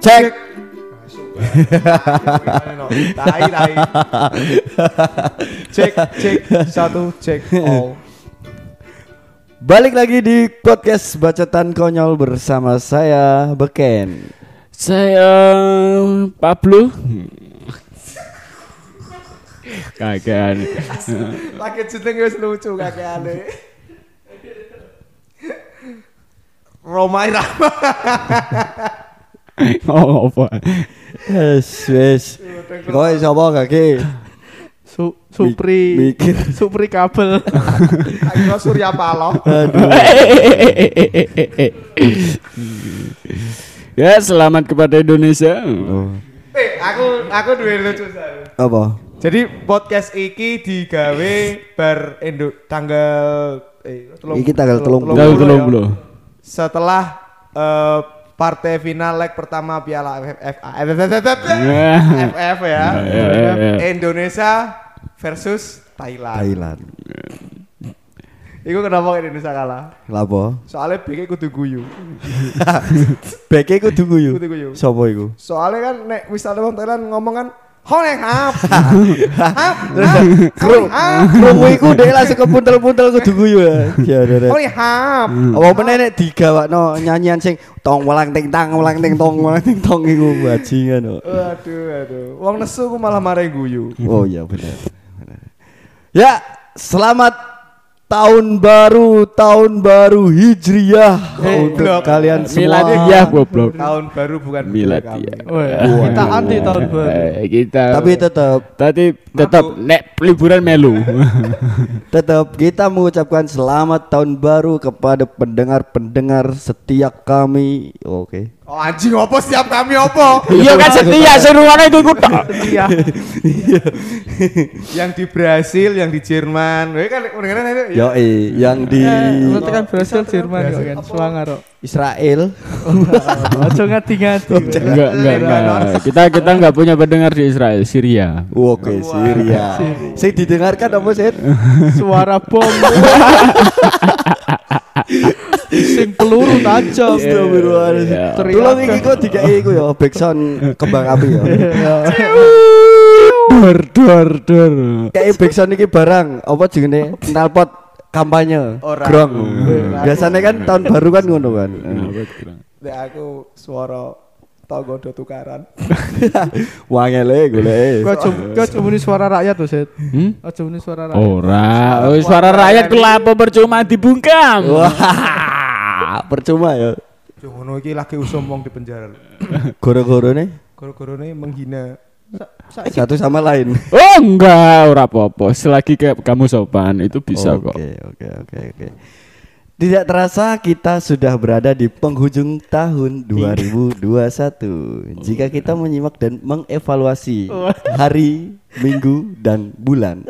Cek. Tai tai. Cek cek satu cek all. Balik lagi di podcast Bacotan Konyol bersama saya Beken. Saya Pablo. Kagak. Lagi jeneng wis lucu kakeane. Roma Irama. Oh, apa? Wes wes. Kowe sapa kaki? Su Supri. Mikir. Supri kabel. Aku Surya Paloh. Ya, selamat kepada Indonesia. Oh. Eh, aku aku duwe lucu. Apa? Jadi podcast iki digawe bar Indo tanggal eh telung- Iki tanggal telung puluh. Tanggal ya. telung eh, partai final leg pertama Piala Ya. FF ya. Ya, ya, ya. Indonesia versus Thailand. Thailand. Iku kenapa Indonesia kalah? Lapo? Soalnya BK kudu guyu. Beke kudu guyu. Kudu guyu. Sapa iku? Soalnya kan nek misalnya wong Thailand ngomong kan Honeng hap. Hap. Kru, krungu iku dhek langsung kepuntel-puntel kudu guyu ya. Ya dere. Honeng hap. Apa meneh nek digawakno nyanyian sing tong welang ting tang welang ting tong welang ting tong iku bajingan kok. Waduh, aduh. Wong nesu ku malah marahi guyu. Oh iya benar. Ya, selamat tahun baru, tahun baru Hijriyah Eh, untuk blok. kalian semua. Miladiyah goblok. Tahun baru bukan Milad ya. kita anti tahun baru. Eh, kita Tapi tetap tadi tetap nek liburan melu. tetap kita mengucapkan selamat tahun baru kepada pendengar-pendengar setiap kami. Oke. Oh anjing opo setiap kami opo? Iya kan setia seruannya itu ikut tok. Iya. yang di Brasil, yang di Jerman. Weh kan. Yo yang di Eh, berarti kan Brasil Jerman kok kan semangat kok. Israel. Ojo ngati-ngati. Enggak, enggak, enggak. Kita kita enggak punya pendengar di Israel, Syria. Oke, Syria. Saya didengarkan apa sih? Suara bom. Sing peluru tajam. Astagfirullahaladzim. Iya. Tolong iki kok dikai iku ya backsound kembang api ya. Dor dor dor. Kayak backsound iki barang apa jenenge knalpot kampanye Ora. grong. Biasanya kan tahun baru kan ngono kan. Nek aku suara tonggo do tukaran. Wangele. Kau cuma kau cuma muni suara rakyat tuh set. Hmm? Kau cuma muni suara rakyat. Ora, oh, suara rakyat kelapa percuma dibungkam. Wah, percuma ya. Ngono iki lagi usum wong di penjara. Goro-goro nih Goro-gorone menghina satu sama lain. Oh enggak, ora apa-apa. Selagi kayak kamu sopan itu bisa kok. Oke, oke, oke, oke. Tidak terasa kita sudah berada di penghujung tahun 2021. Jika kita menyimak dan mengevaluasi hari, minggu, dan bulan.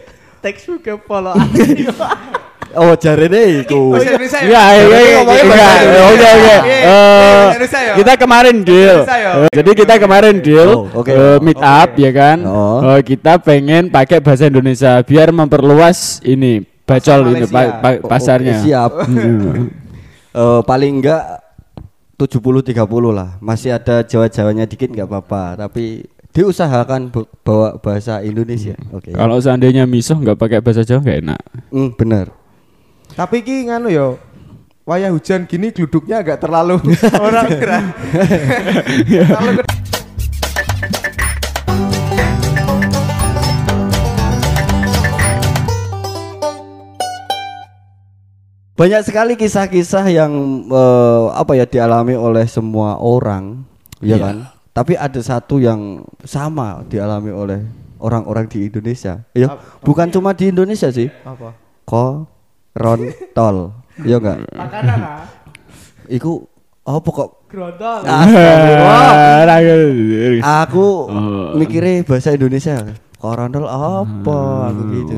Juga follow. Oh, jarene iku. Bahasa Indonesia ya? Iya, iya, iya, iya, iya, Indonesia. oke, oke. Iya, Eh, bahasa Indonesia ya? Kita kemarin deal. Eh, Jadi kita kemarin deal Oh, eh, meet up ya kan. Oh. Eh, kita pengen pakai bahasa Indonesia biar memperluas ini bacol Oh, pasarnya. oke, siap. Hmm. Eh, paling enggak 70 30 lah. Masih ada Jawa-Jawanya dikit nggak apa-apa, tapi diusahakan bu- bawa bahasa Indonesia. Oke. Kalau seandainya misuh nggak pakai bahasa Jawa nggak enak. Hmm, benar. Tapi ki nganu yo. Wayah hujan gini gluduknya agak terlalu orang gerak. Terlalu Banyak sekali kisah-kisah yang eh, apa ya dialami oleh semua orang, ya Iya. kan? Tapi ada satu yang sama dialami oleh orang-orang di Indonesia. Ya, bukan cuma di Indonesia sih. apa? Korontol. Ya enggak? Makanan ah. Iku apa kok? Grondol. Astagfirullah. Aku Oh. mikirnya bahasa Indonesia. Korontol apa? Aku gitu.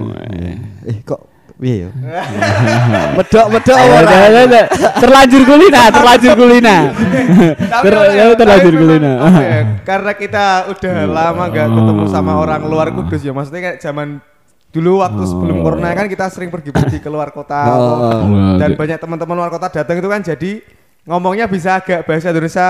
Eh kok piye ya? medok medok ora. terlanjur kulina, terlanjur kulina. Ter- ya, terlanjur kulina. ya, Karena kita udah lama gak ketemu sama orang luar Kudus ya. Maksudnya kayak zaman dulu waktu sebelum corona kan kita sering pergi-pergi keluar kota Oh. dan banyak teman-teman luar kota datang itu kan jadi ngomongnya bisa agak bahasa Indonesia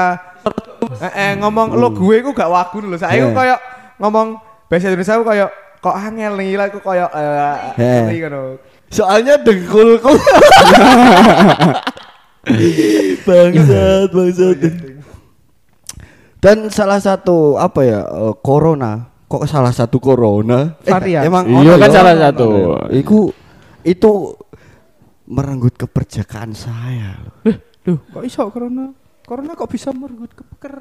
Eh, eh, ngomong lo gue ku gak wagu lho. Saya Eh. koyo ngomong bahasa Indonesia ku koyo kok angel nih lah ku koyo eh ngeri ngono. Soalnya dengkulku. bangsat, bangsat. Dan salah satu apa ya? eh, corona. Kok salah satu corona? Varian. emang Iya kan salah satu. Iku itu merenggut keperjakaan saya. loh. Duh, kok iso corona? Corona kok bisa merenggut kepeker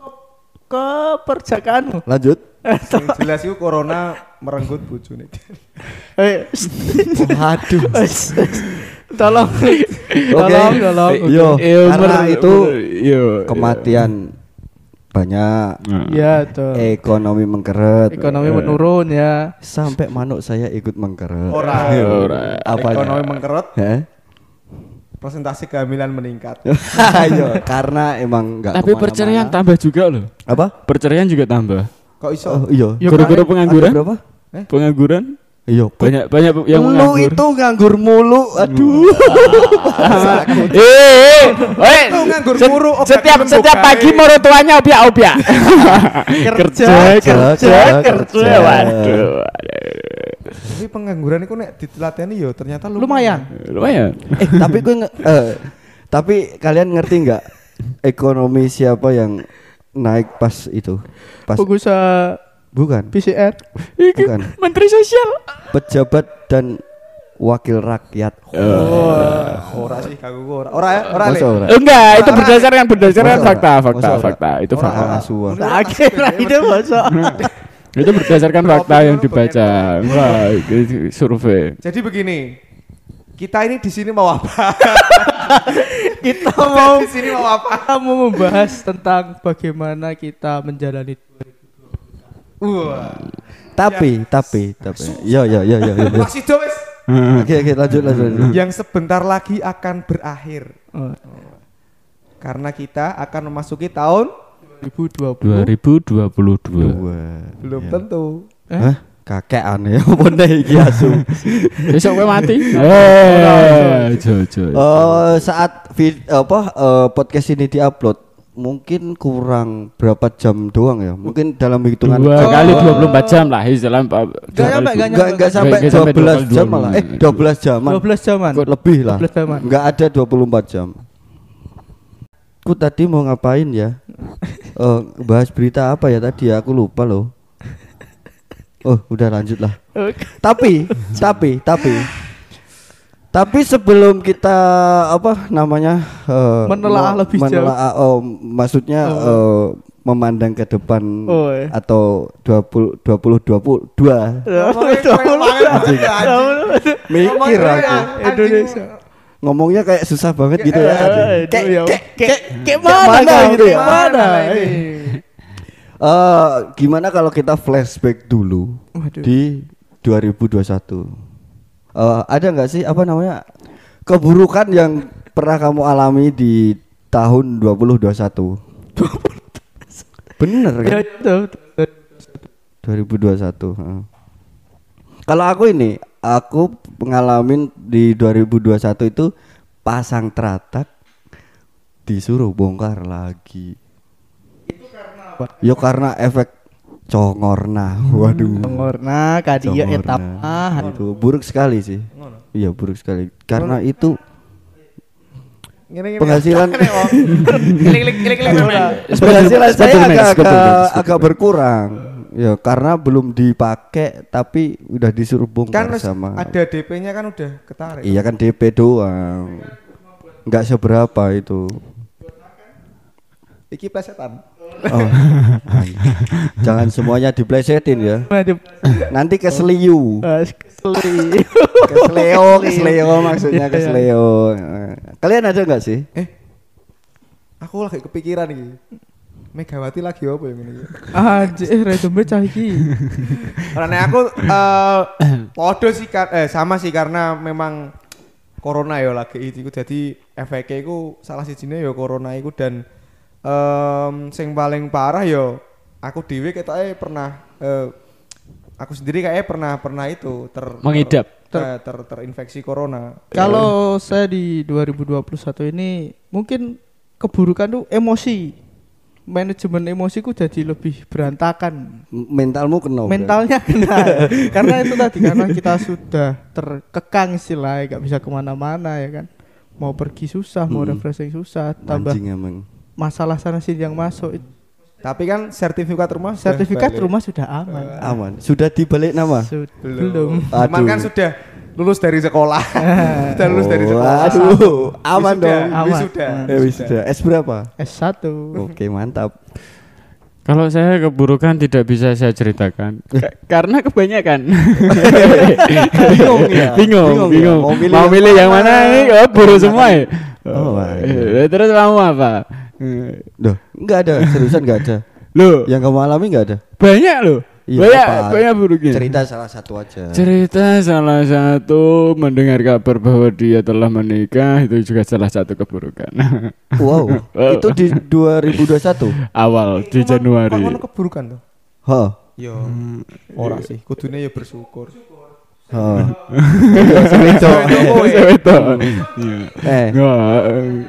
ke keperjakaanmu? Lanjut. Sing jelas iku corona merenggut bojone. Eh, Waduh. tolong. Tolong, tolong. Yo, Iya, karena itu mer- iya. kematian banyak, Ya, tuh. ekonomi mengkeret, Ekonomi menurun ya. sampai manuk saya ikut mengkeret. Ora. Ora. Apa? Ekonomi mengkerut, Hah? presentasi kehamilan meningkat. Ayo, karena emang enggak Tapi perceraian tambah juga loh. apa? Perceraian juga tambah. Kok iso? Oh, iya. Ya, Guru-guru Ada pengangguran? berapa? Pengangguran? Iya. Banyak banyak yang Lu menganggur. itu nganggur mulu. Aduh. Eh, eh, eh, nganggur setiap setiap pagi moro tuanya obiak-obiak. kerja, kerja, kerja, waduh. Tapi pengangguran itu nek ditelateni yo ternyata Lumayan. Lumayan. eh, tapi gue eh, tapi kalian ngerti nggak ekonomi siapa yang naik pas itu? Pas Pengusaha bukan, PCR. Iki bukan. Menteri Sosial. Pejabat dan wakil rakyat. Ora sih kagak ora. Ora ya, ora Le. Enggak, itu berdasarkan berdasarkan fakta, fakta, fakta. Itu fakta. Akhirnya itu masuk. Itu berdasarkan fakta yang dibaca. Wah, survei. Jadi begini. Kita ini di sini mau apa? Kita mau di sini mau apa? kita mau membahas tentang bagaimana kita menjalani Wah. Tapi, tapi, tapi. Yo, yo, yo, yo, yo. yo. Masih do wis. Oke, oke, lanjut, lanjut. Yang sebentar lagi akan berakhir. Oh, Karena kita akan memasuki tahun 2020. 2022. Dua. belum Ya. tentu. Hah? Kakek aneh apa nih iki asu? Besok gue mati. Eh, jojo. Eh, saat vid, apa eh, podcast ini diupload mungkin kurang berapa jam doang ya? Mungkin dalam hitungan Dua Oh. kali 24 jam lah dalam Enggak enggak sampai Nggak sampai 12 dua kali jam dua malah. Eh, menit. 12 jaman. 12 jaman. Lebih lah. 12 jaman. Enggak ada 24 jam. Aku tadi mau ngapain ya? Eh, bahas berita apa ya tadi ya? Aku lupa loh. Oh, udah lanjut lah. tapi, tapi, tapi, tapi sebelum kita apa namanya eh, Menelaah lebih jauh. menelaah, oh, maksudnya eh, memandang ke depan Oh, iya. atau 20 20 22 mikir aku Indonesia. ngomongnya kayak susah banget gitu ya. Eh, Kayak ya. kayak kayak Kayak mana mana gitu ya. Mana? ini? Eh, gimana kalau kita flashback dulu Waduh. di 2021? Eh, ada nggak sih apa namanya keburukan yang pernah kamu alami di tahun 2021? Bener Ya kan? itu. 2021. heeh. Kalau aku ini, aku pengalamin di 2021 itu pasang teratak disuruh bongkar lagi. Itu karena apa? Ya karena efek congorna. Waduh. Ngorna kadia Congorna. etapa. Itu buruk sekali sih. Iya, buruk sekali. Karena itu penghasilan Klik-klik-klik-klik. penghasilan saya agak, agak, agak berkurang. Ya, karena belum dipakai tapi udah disuruh bongkar Kan sama ada DP-nya kan udah ketarik. Iya kan DP doang. Enggak seberapa itu. Iki plesetan. Oh. Jangan semuanya diplesetin ya. Nanti keseliu. Ah, Keseli. Kesleo, kesleo maksudnya Iya, iya. kesleo. Kalian ada nggak sih? Eh. Aku lagi kepikiran iki. Megawati lagi apa yang ini? Anjir, redombe cah iki. Karena aku eh podo sih eh sama sih karena memang corona ya lagi itu jadi efeknya itu salah sijine ya corona itu dan em sing paling parah ya aku dewe ketoknya pernah eh, aku sendiri kayaknya pernah pernah itu ter Mengidap. ter, ter- terinfeksi corona. Kalau saya di 2021 ini mungkin keburukan tuh emosi. manajemen emosiku jadi lebih berantakan. Mentalmu kena. Mentalnya kena. karena itu tadi karena kita sudah terkekang istilahnya, nggak bisa ke mana-mana ya kan. Mau pergi susah, mau Mm-mm. refreshing susah, tambah. Masalah sana sini yang masuk. Tapi kan sertifikat rumah Sertifikat balik. rumah sudah aman. Aman. Sudah dibalik nama? Sud- belum. belum. Cuman Aduh. kan sudah lulus dari sekolah. sudah lulus dari Oh, sekolah. Aduh, aman Wisuda, dong. Aman. Wisuda. Eh, wisuda. S berapa? S1. Oke, mantap. Kalau saya keburukan tidak bisa saya ceritakan Ka- karena kebanyakan. Bingung ya? bingung, Bingung ya? bingung. Mau milih Mau yang milih yang mana ini? Oh, buruk semua ya. Oh, Eh, terus kamu apa? Eh, Duh, enggak ada, seriusan enggak ada. Loh, Yang kamu alami enggak ada? banyak loh. Iya, banyak, apa? banyak buruknya. Cerita salah satu aja. Cerita salah satu mendengar kabar bahwa dia telah menikah itu juga salah satu keburukan. Wow, Oh. itu di 2021. Awal di Januari. Ngono keburukan tuh? Hah. Yo, ora sih. Kudune ya bersyukur. Itu. Iya.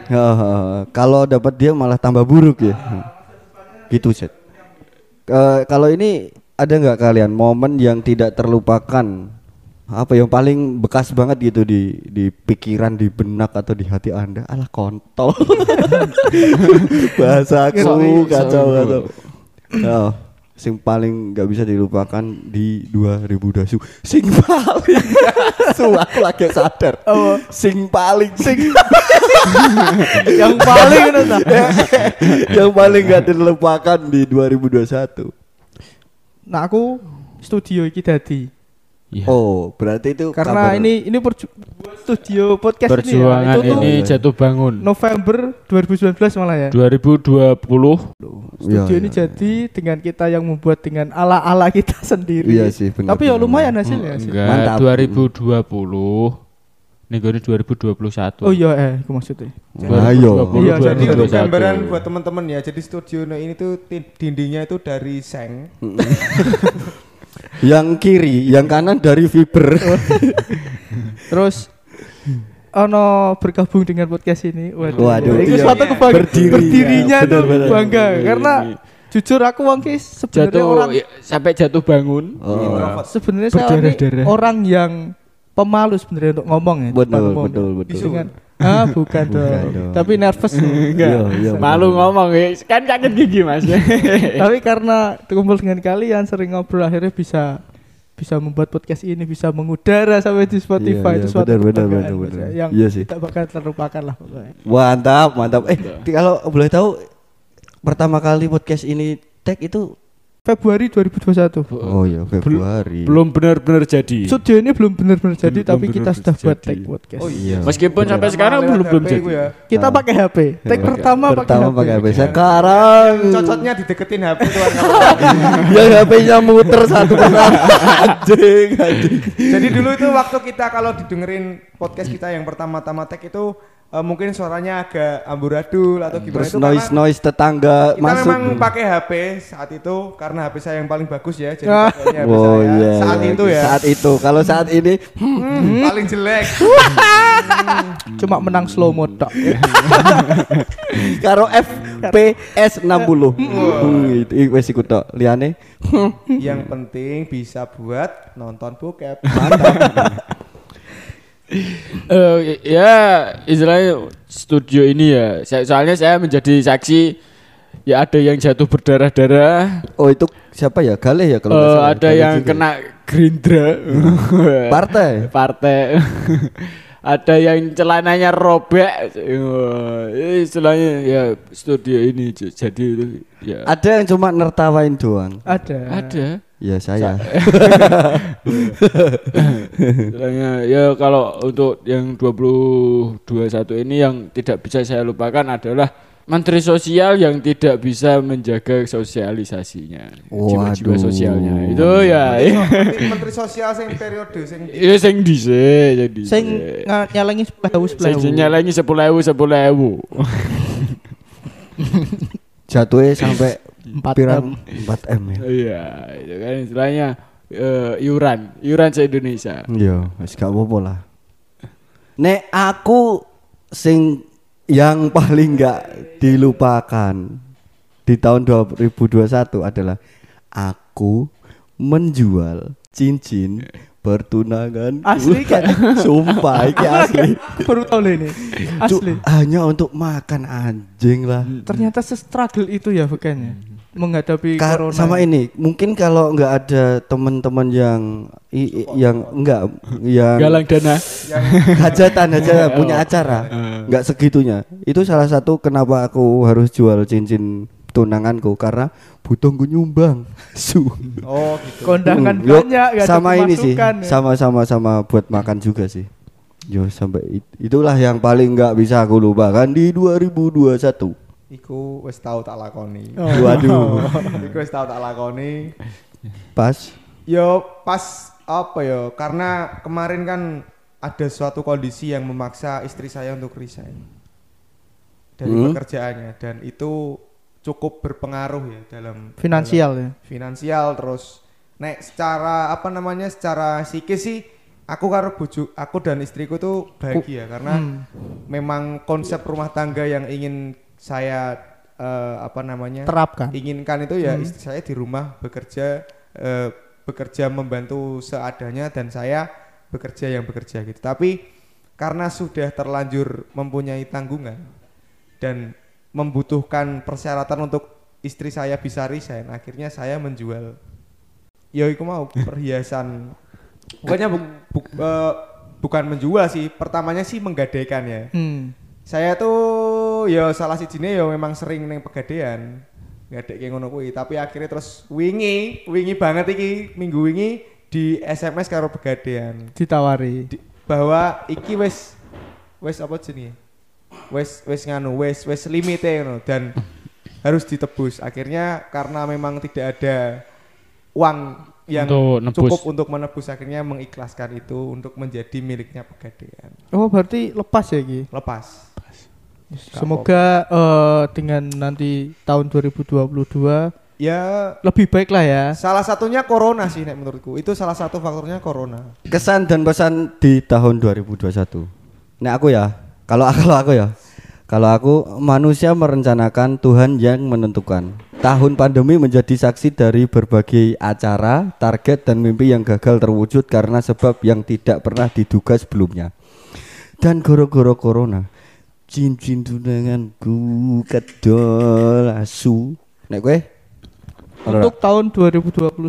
Eh, kalau dapat dia malah tambah buruk ya. Gitu, Set. Eh, kalau ini ada nggak kalian momen yang tidak terlupakan? Apa yang paling bekas banget gitu di di pikiran, di benak atau di hati Anda? Alah kontol. Bahasa aku kacau kacau. Oh, sing paling nggak bisa dilupakan di 2020. Sing paling su aku lagi sadar. Sing paling sing yang paling yang paling gak terlupakan di 2021. Nah, aku studio iki dadi. Iya. Oh, berarti itu Karena kabar- ini ini perju- studio podcast Perjuangan ini ya. Itu ini Iya. jatuh bangun. November 2019 malah ya. 2020 Iya, Studio ini iya. jadi dengan kita yang membuat dengan ala-ala kita sendiri. Iya sih, benar, Tapi ya benar. lumayan hasilnya sih. enggak Mantap. 2020 nih gue 2021 Oh iya eh, aku maksudnya. Ayo. 2020, Iya, jadi Jadi untuk 2021. gambaran buat teman-teman ya. Jadi studio ini tuh dindingnya itu dari seng. yang kiri, yang kanan dari fiber. Terus ono bergabung dengan podcast ini. Waduh. Waduh, itu iya. suatu kebanggaan. Berdiri. Berdirinya Iya, tuh benar-benar. bangga Iya, karena iya. jujur aku wong ki sebenarnya jatuh orang ya, sampai jatuh bangun Oh, sebenarnya saya orang yang pemalu sebenarnya untuk ngomong ya. betul, umum. betul, betul. Ah bukan, dong. dong. Tapi nervous. Iya, iya, malu ngomong ya kan sakit gigi mas Tapi karena kumpul dengan kalian sering ngobrol akhirnya bisa bisa membuat podcast ini bisa mengudara sampai di Spotify Iya, itu iya, suatu benar, benar, benar, buat benar. yang Iya sih. tidak bakal terlupakan lah pokoknya. Mantap, mantap. Eh, kalau boleh tahu pertama kali podcast ini tag itu Februari 2021. Oh iya, Februari. belum benar-benar jadi Studio ini belum benar-benar jadi Belum tapi kita benar-benar sudah buat jadi. tag podcast. Oh Iya. meskipun sampai sekarang belum belum HP jadi ya. Kita Ah. pakai HP. Tag Iya. pertama, Pertama pakai pakai HP. HP. Sekarang Cocotnya dideketin HP tuh yang HP-nya muter satu persatu. anjing, anjing. Jadi dulu itu waktu kita kalau didengerin podcast kita yang pertama-tama tag itu eh, mungkin suaranya agak amburadul atau gimana Terus itu noise karena noise tetangga kita masuk. memang pakai HP saat itu karena HP saya yang paling bagus ya jadi Ah. HP Oh saya iya. saat itu ya Saat itu. Kalau saat ini Hmm, paling jelek Cuma menang slow mode tok. karo FPS 60. Hmm, itu wis iku tok. Liyane yang penting bisa buat nonton bokep Eh, ya istilahnya studio ini ya saya- soalnya saya menjadi saksi ya ada yang jatuh berdarah-darah Oh itu siapa ya? Galih ya kalau salah. ada Galih yang juga. kena Gerindra partai. partai ada yang celananya robek Eh, istilahnya ya studio ini jadi itu ya Ada yang cuma nertawain doang. Ada. ada Ya saya. istilahnya ya kalau untuk yang 2021 ini yang tidak bisa saya lupakan adalah Menteri Sosial yang tidak bisa menjaga sosialisasinya jiwa-jiwa sosialnya itu ya Menteri- menteri sosial sing periode sing ya sing dhisik sing dhisik. Sing nyalangi sepuluh sing sepuluh. nyalangi 10.000 10.000 Jatuhnya sampai 4 pirang 4 M ya. Iya, itu kan istilahnya eh, iuran, iuran se-Indonesia. Iya, wis gak apa-apa lah. Nek aku sing yang paling gak dilupakan di tahun 2021 adalah aku menjual cincin pertunangan. Asli kan? Sumpah iki asli. Baru tahu ini. Cuk, Asli. hanya untuk makan anjing lah. Ternyata se-struggle itu ya bukannya menghadapi Ka- corona. sama ini? mungkin kalau nggak ada teman-teman yang i- i- yang enggak yang Galang dana. hajatan aja punya acara. Nggak segitunya. Itu salah satu kenapa aku harus jual cincin tunanganku karena butuh gue nyumbang. Su. Oh gitu. kondangan Hmm, banyak gak ada sama ini sih. pemasukan ya. sama-sama sama buat makan juga sih. Yo sampai it- itulah yang paling nggak bisa aku lupakan di 2021 Iku wis tau tak lakoni. Oh. waduh Iku wis tau tak lakoni. pas Yo pas apa yo? Karena kemarin kan ada suatu kondisi yang memaksa istri saya untuk resign dari Hmm. pekerjaannya dan itu cukup berpengaruh ya dalam finansial ya. dalam finansial terus nek secara apa namanya secara psikis sih aku karo bojo aku dan istriku tuh bahagia karena Hmm. memang konsep rumah tangga yang ingin saya eh, apa namanya Terapkan. inginkan itu ya Hmm. istri saya di rumah bekerja eh, bekerja membantu seadanya dan saya bekerja yang bekerja gitu tapi karena sudah terlanjur mempunyai tanggungan dan membutuhkan persyaratan untuk istri saya bisa resign akhirnya saya menjual ya iku mau perhiasan bukannya bu- bu- eh, bukan menjual sih pertamanya sih menggadaikan ya Hmm. saya tuh ya salah si ya memang sering neng pegadaian. Kayak ngono kuwi. Tapi akhirnya terus wingi wingi banget iki minggu wingi di SMS karo pegadaian. Ditawari. Di- bahwa iki wes wes apa jenis wes wes nganu wes wes limite ngono dan harus ditebus. Akhirnya karena memang tidak ada uang yang Untuk nebus. cukup untuk menebus akhirnya mengikhlaskan itu untuk menjadi miliknya pegadaian. Oh berarti lepas ya Ki? lepas Semoga eh, dengan nanti tahun 2022 ya. lebih baik lah ya. Salah satunya corona sih nek menurutku. Itu salah satu faktornya corona. kesan dan pesan di tahun 2021 nah aku ya. Kalau kalau aku ya. Kalau aku manusia merencanakan Tuhan yang menentukan. Tahun pandemi menjadi saksi dari berbagai acara target dan mimpi yang gagal terwujud karena sebab yang tidak pernah diduga sebelumnya. Dan goro-goro corona cincin tunanganku kedol asu nek gue Untuk tahun 2021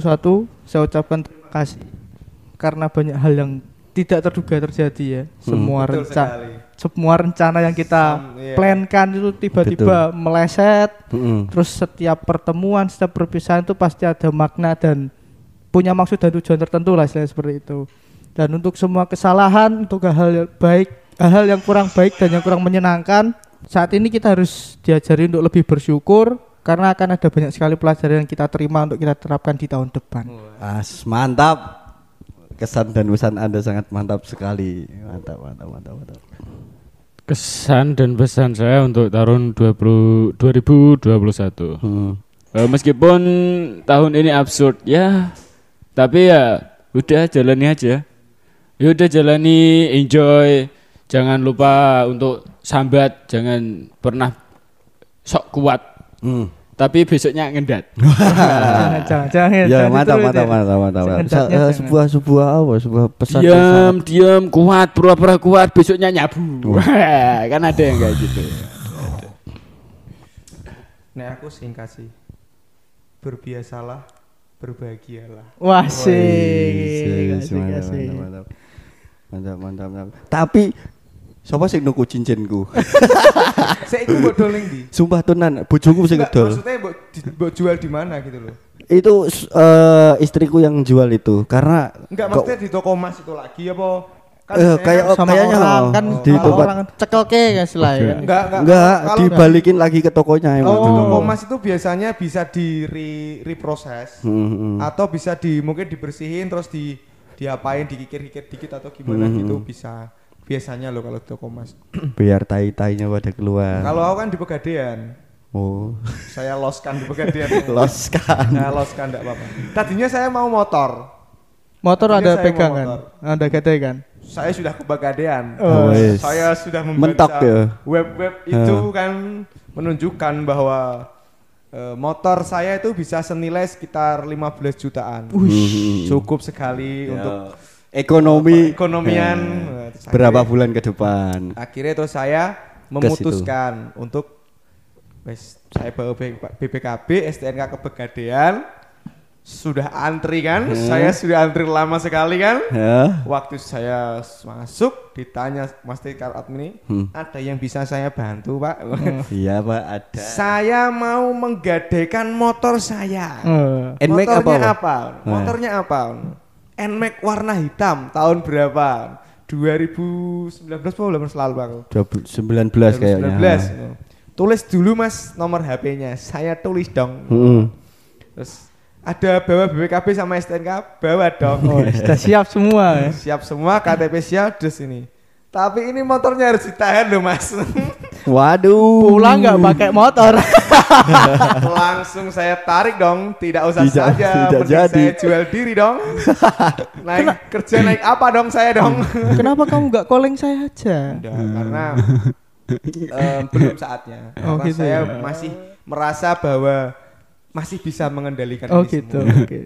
saya ucapkan terima kasih karena banyak hal yang tidak terduga terjadi ya. Semua Betul rencana sekali. semua rencana yang kita Sam- iya. plankan itu tiba-tiba meleset. Mm-mm. Terus setiap pertemuan, setiap perpisahan itu pasti ada makna dan punya maksud dan tujuan tertentu lah istilahnya seperti itu. Dan untuk semua kesalahan, untuk hal-hal yang baik, hal-hal yang kurang baik dan yang kurang menyenangkan, saat ini kita harus diajari untuk lebih bersyukur karena akan ada banyak sekali pelajaran yang kita terima untuk kita terapkan di tahun depan. As mantap. Kesan dan pesan Anda sangat mantap sekali. Mantap, mantap, mantap, mantap. Kesan dan pesan saya untuk tahun 20, 2021. Hmm. Eh, meskipun tahun ini absurd ya, tapi ya udah jalani aja. Ya udah jalani, enjoy. Jangan lupa untuk sambat, jangan pernah sok kuat. Hmm. Tapi besoknya ngendat. jangan, jangan, jangan, Ya, jangan mantap, mantap, mantap, mantap. Eh, sebuah sebuah apa? Sebuah pesan diam, diam, kuat, pura-pura kuat, besoknya nyabu. kan ada yang kayak gitu. Nek aku sing kasih berbiasalah, berbahagialah. Wah, sih. sih. Mantap, mantap, mantap. Tapi Siapa sing nuku cincinku? Saya ikut mbok doling di. Sumpah tenan, bojoku sing Enggak, ngedol. maksudnya mbok di- mbok jual di mana gitu loh. Itu eh, istriku yang jual itu karena Enggak kok- maksudnya di toko emas itu lagi apa? Kan Eh, biasanya kayak- sama kayaknya orang oh, kan di kalau tempat- orang cekel ke ya istilahnya kan. enggak enggak enggak kalau- dibalikin lagi ke tokonya yang Oh, toko emas itu biasanya bisa di re- reproses Hmm, hmm. atau bisa di mungkin dibersihin terus di diapain dikikir-kikir dikit atau gimana Hmm. gitu bisa biasanya loh kalau toko emas. Biar tai-tainya pada keluar. Kalau aku kan di Pegadaian, Oh, saya loskan di Pegadaian. los kan. Saya loskan enggak apa-apa. Tadinya saya mau motor. Motor Tadinya ada pegangan, motor. ada gadai kan. Saya sudah ke Pegadaian. Oh, yes. Saya sudah membaca Mentok ya. web-web itu kan menunjukkan bahwa Eh, motor saya itu bisa senilai sekitar 15 jutaan. Hmm. Cukup sekali Ya. untuk ekonomi. Ekonomian. Terus berapa akhirnya- bulan ke depan? Akhirnya terus saya memutuskan untuk wes saya bawa BPKB STNK kepegadean sudah antri kan? Hmm. saya sudah antri lama sekali kan? Ya waktu saya masuk ditanya Mas Tikar admin Hmm. ada yang bisa saya bantu Pak? Iya pak ada. Saya mau menggadaikan motor saya. Eh, Nmax motornya apa, apa? Motornya apa? Nmax warna hitam tahun berapa? 2019 atau 18 lalu Bang? 19 kayaknya 2019. Tulis dulu Mas nomor HP-nya. Saya tulis dong. Hmm. Terus ada bawa BPKB sama STNK, bawa dong. oh, sudah siap semua ya. Siap semua KTP siap di sini. Tapi ini motornya harus ditahan loh Mas. waduh Pulang nggak pakai motor. Langsung saya tarik dong, tidak usah Tidak- saja. tidak Mending jadi. Saya jual diri dong. naik kerja naik apa dong saya dong? Kenapa kamu nggak calling saya aja? Udah, karena em, belum saatnya. Oh, Karena gitu saya ya. masih merasa bahwa masih bisa mengendalikan Oh ini gitu. semua. Oke.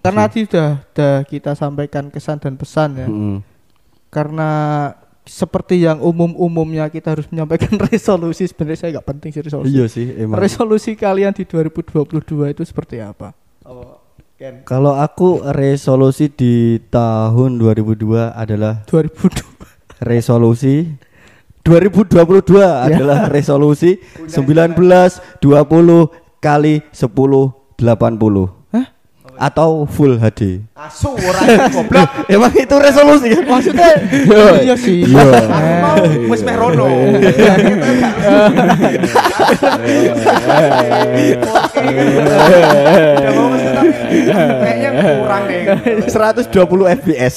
Karena tadi sudah, sudah kita sampaikan kesan dan pesan ya. Hmm. Karena seperti yang umum-umumnya kita harus menyampaikan resolusi sebenarnya saya nggak penting sih resolusi. iya sih emang Resolusi kalian di 2022 itu seperti apa? Oh, Ken. kalau aku resolusi di tahun 2002 adalah 2002. resolusi 2022 adalah resolusi 19 20 kali 10 80 Hah? Atau full HD. Asu ora goblok. Emang itu resolusi kan? Maksudnya iya sih. Iya. Wis meh rono. Mau wis tetap kayaknya kurang deh. 120 fps.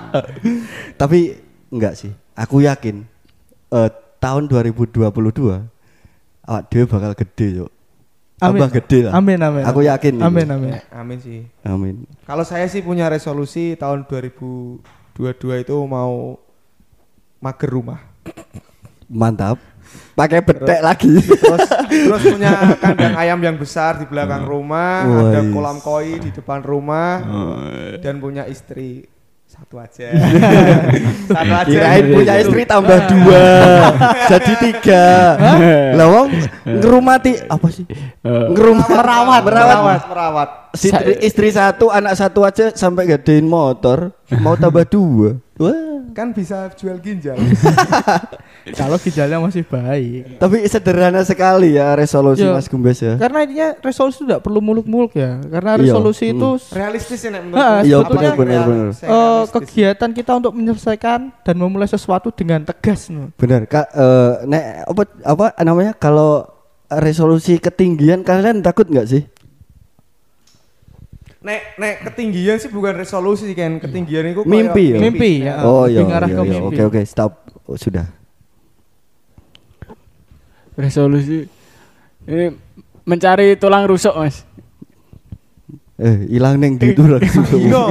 Tapi enggak sih. Aku yakin eh, tahun 2022 awak dhewe bakal gede, Cuk. Amin. Tambah gede lah. Amin amin. Aku yakin. Amin amin. Amin sih. Amin. Kalau saya sih punya resolusi tahun 2022 itu mau mager rumah. Mantap. Pakai betek lagi. Terus terus punya kandang ayam yang besar di belakang rumah, ada Wais. kolam koi di depan rumah, dan punya istri satu aja. satu aja. Kirain punya istri tambah dua jadi tiga. Lah wong ngerumati apa sih? Ngerum merawat merawat merawat. Istri, istri satu anak satu aja sampai gadein motor mau tambah dua. Wah. Kan bisa jual ginjal. Kalau ginjalnya masih baik. Tapi sederhana sekali ya resolusi Iya. Mas Gumbes ya. Karena intinya resolusi tidak perlu muluk-muluk ya. Karena Iya. resolusi itu Realistis ya Nek, Ah, Iya, sebetulnya benar, benar, eh, realistis. kegiatan kita untuk menyelesaikan dan memulai sesuatu dengan tegas. Benar, Kak eh, nek apa apa namanya kalau resolusi ketinggian kalian takut nggak sih? Nek nek ketinggian sih bukan resolusi kan, ketinggian itu Mimpi ya? Mimpi, ya. oh iya, iya, ke iya. mimpi. Oke oke stop. Oh, sudah. resolusi ini mencari tulang rusuk mas Eh hilang neng di itu langsung. Iya.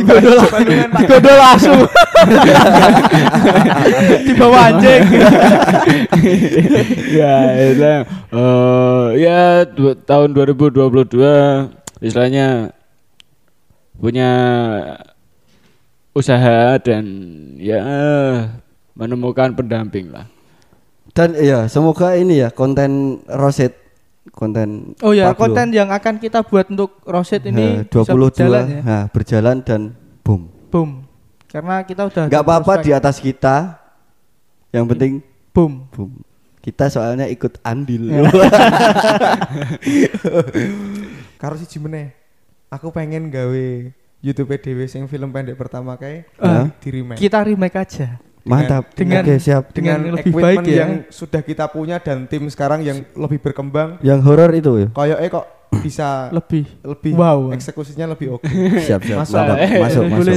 Digodol digodol asu. Di bawah anjing. ya itu eh, ya du- tahun 2022 istilahnya punya usaha dan ya menemukan pendamping lah Dan iya semoga ini ya konten Roset konten Oh ya, konten yang akan kita buat untuk Roset ini eh, 22 bisa berjalan ya. nah, berjalan dan boom. Boom. Karena kita udah Nggak apa-apa di atas kita. Yang penting boom. boom. Kita soalnya ikut andil. Ya. Karo siji meneh. Aku pengen gawe YouTube dhewe sing film pendek pertama kayak Hah? di remake. Kita remake aja. Mantap. Dengan- Oke, siap. dengan dengan lebih equipment baik ya. yang sudah kita punya dan tim sekarang yang lebih berkembang Yang horor itu ya. kayaknya kok bisa Lebih. lebih Wow. eksekusinya lebih oke Siap, siap. Masuk. Mantap. Eh, Masuk, masuk.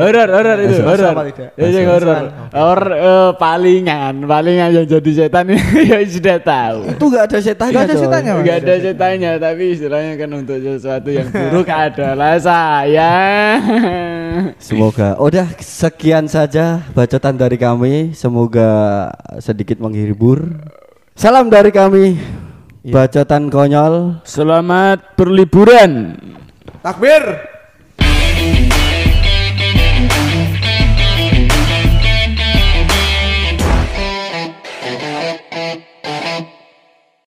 Horor horor itu Masuk, horor. Ya sing Masuk. horor. Or eh, palingan, palingan yang jadi setan ya sudah tahu. Itu enggak ada setannya. Nggak ada coy. setannya. Enggak ada setannya, tapi istilahnya kan untuk sesuatu yang buruk adalah saya. Semoga. Udah sekian saja bacotan dari kami. Semoga sedikit menghibur. Salam dari kami. Bacotan konyol. Selamat berliburan. Takbir.